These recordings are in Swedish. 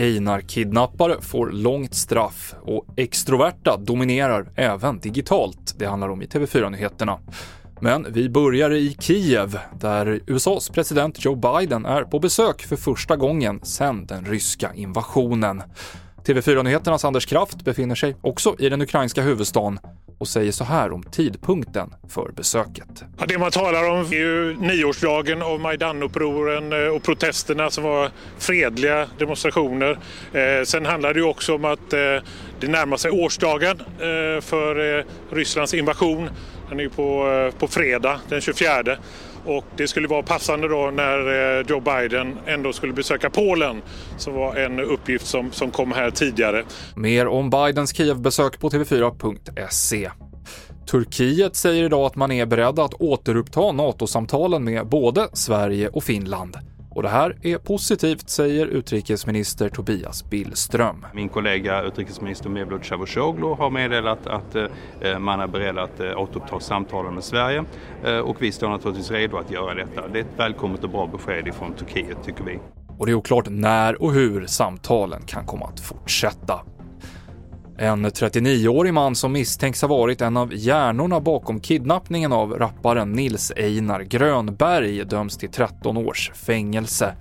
Einar-kidnappare får långt straff och extroverta dominerar även digitalt. Det handlar om i TV4-nyheterna. Men vi börjar i Kiev, där USAs president Joe Biden är på besök för första gången sedan den ryska invasionen. TV4-nyheternas Anders Kraft befinner sig också i den ukrainska huvudstaden och säger så här om tidpunkten för besöket. Det man talar om är ju nioårsdagen av Majdanupproren eh, och protesterna som var fredliga demonstrationer. Eh, sen handlar det ju också om att eh, det närmar sig årsdagen för Rysslands invasion. Den är ju på, på fredag den 24. Och det skulle vara passande då när eh, Joe Biden ändå skulle besöka Polen som var en uppgift som, som kom här tidigare. Mer om Bidens Kievbesök på tv4.se. Turkiet säger idag att man är beredd att återuppta NATO-samtalen med både Sverige och Finland. Och det här är positivt, säger utrikesminister Tobias Billström. Min kollega utrikesminister Mevlut Cavusoglu har meddelat att eh, man är beredd att eh, återuppta samtalen med Sverige eh, och vi står naturligtvis redo att göra detta. Det är ett välkommet och bra besked ifrån Turkiet tycker vi. Och det är oklart när och hur samtalen kan komma att fortsätta. En 39-årig man som misstänks ha varit en av hjärnorna bakom kidnappningen av rapparen Nils Einar Grönberg döms till 13 års fängelse.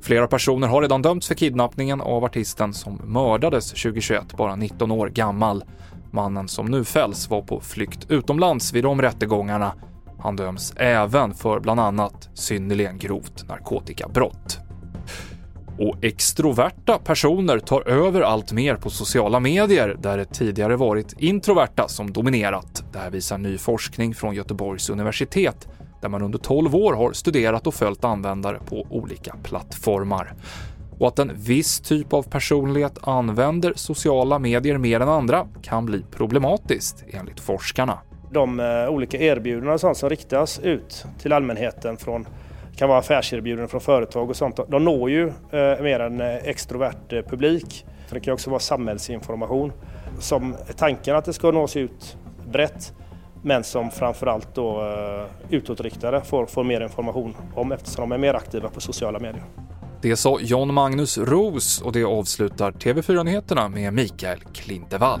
Flera personer har redan dömts för kidnappningen av artisten som mördades 2021, bara 19 år gammal. Mannen som nu fälls var på flykt utomlands vid de rättegångarna. Han döms även för bland annat synnerligen grovt narkotikabrott. Och extroverta personer tar över allt mer på sociala medier där det tidigare varit introverta som dominerat. Det här visar ny forskning från Göteborgs universitet där man under 12 år har studerat och följt användare på olika plattformar. Och att en viss typ av personlighet använder sociala medier mer än andra kan bli problematiskt enligt forskarna. De eh, olika erbjudanden som riktas ut till allmänheten från kan vara affärserbjudanden från företag och sånt. De når ju eh, mer en eh, extrovert eh, publik. Så det kan också vara samhällsinformation som är tanken att det ska nås ut brett men som framförallt då eh, utåtriktade får, får mer information om eftersom de är mer aktiva på sociala medier. Det sa John Magnus Ros och det avslutar TV4-nyheterna med Mikael Klintevall.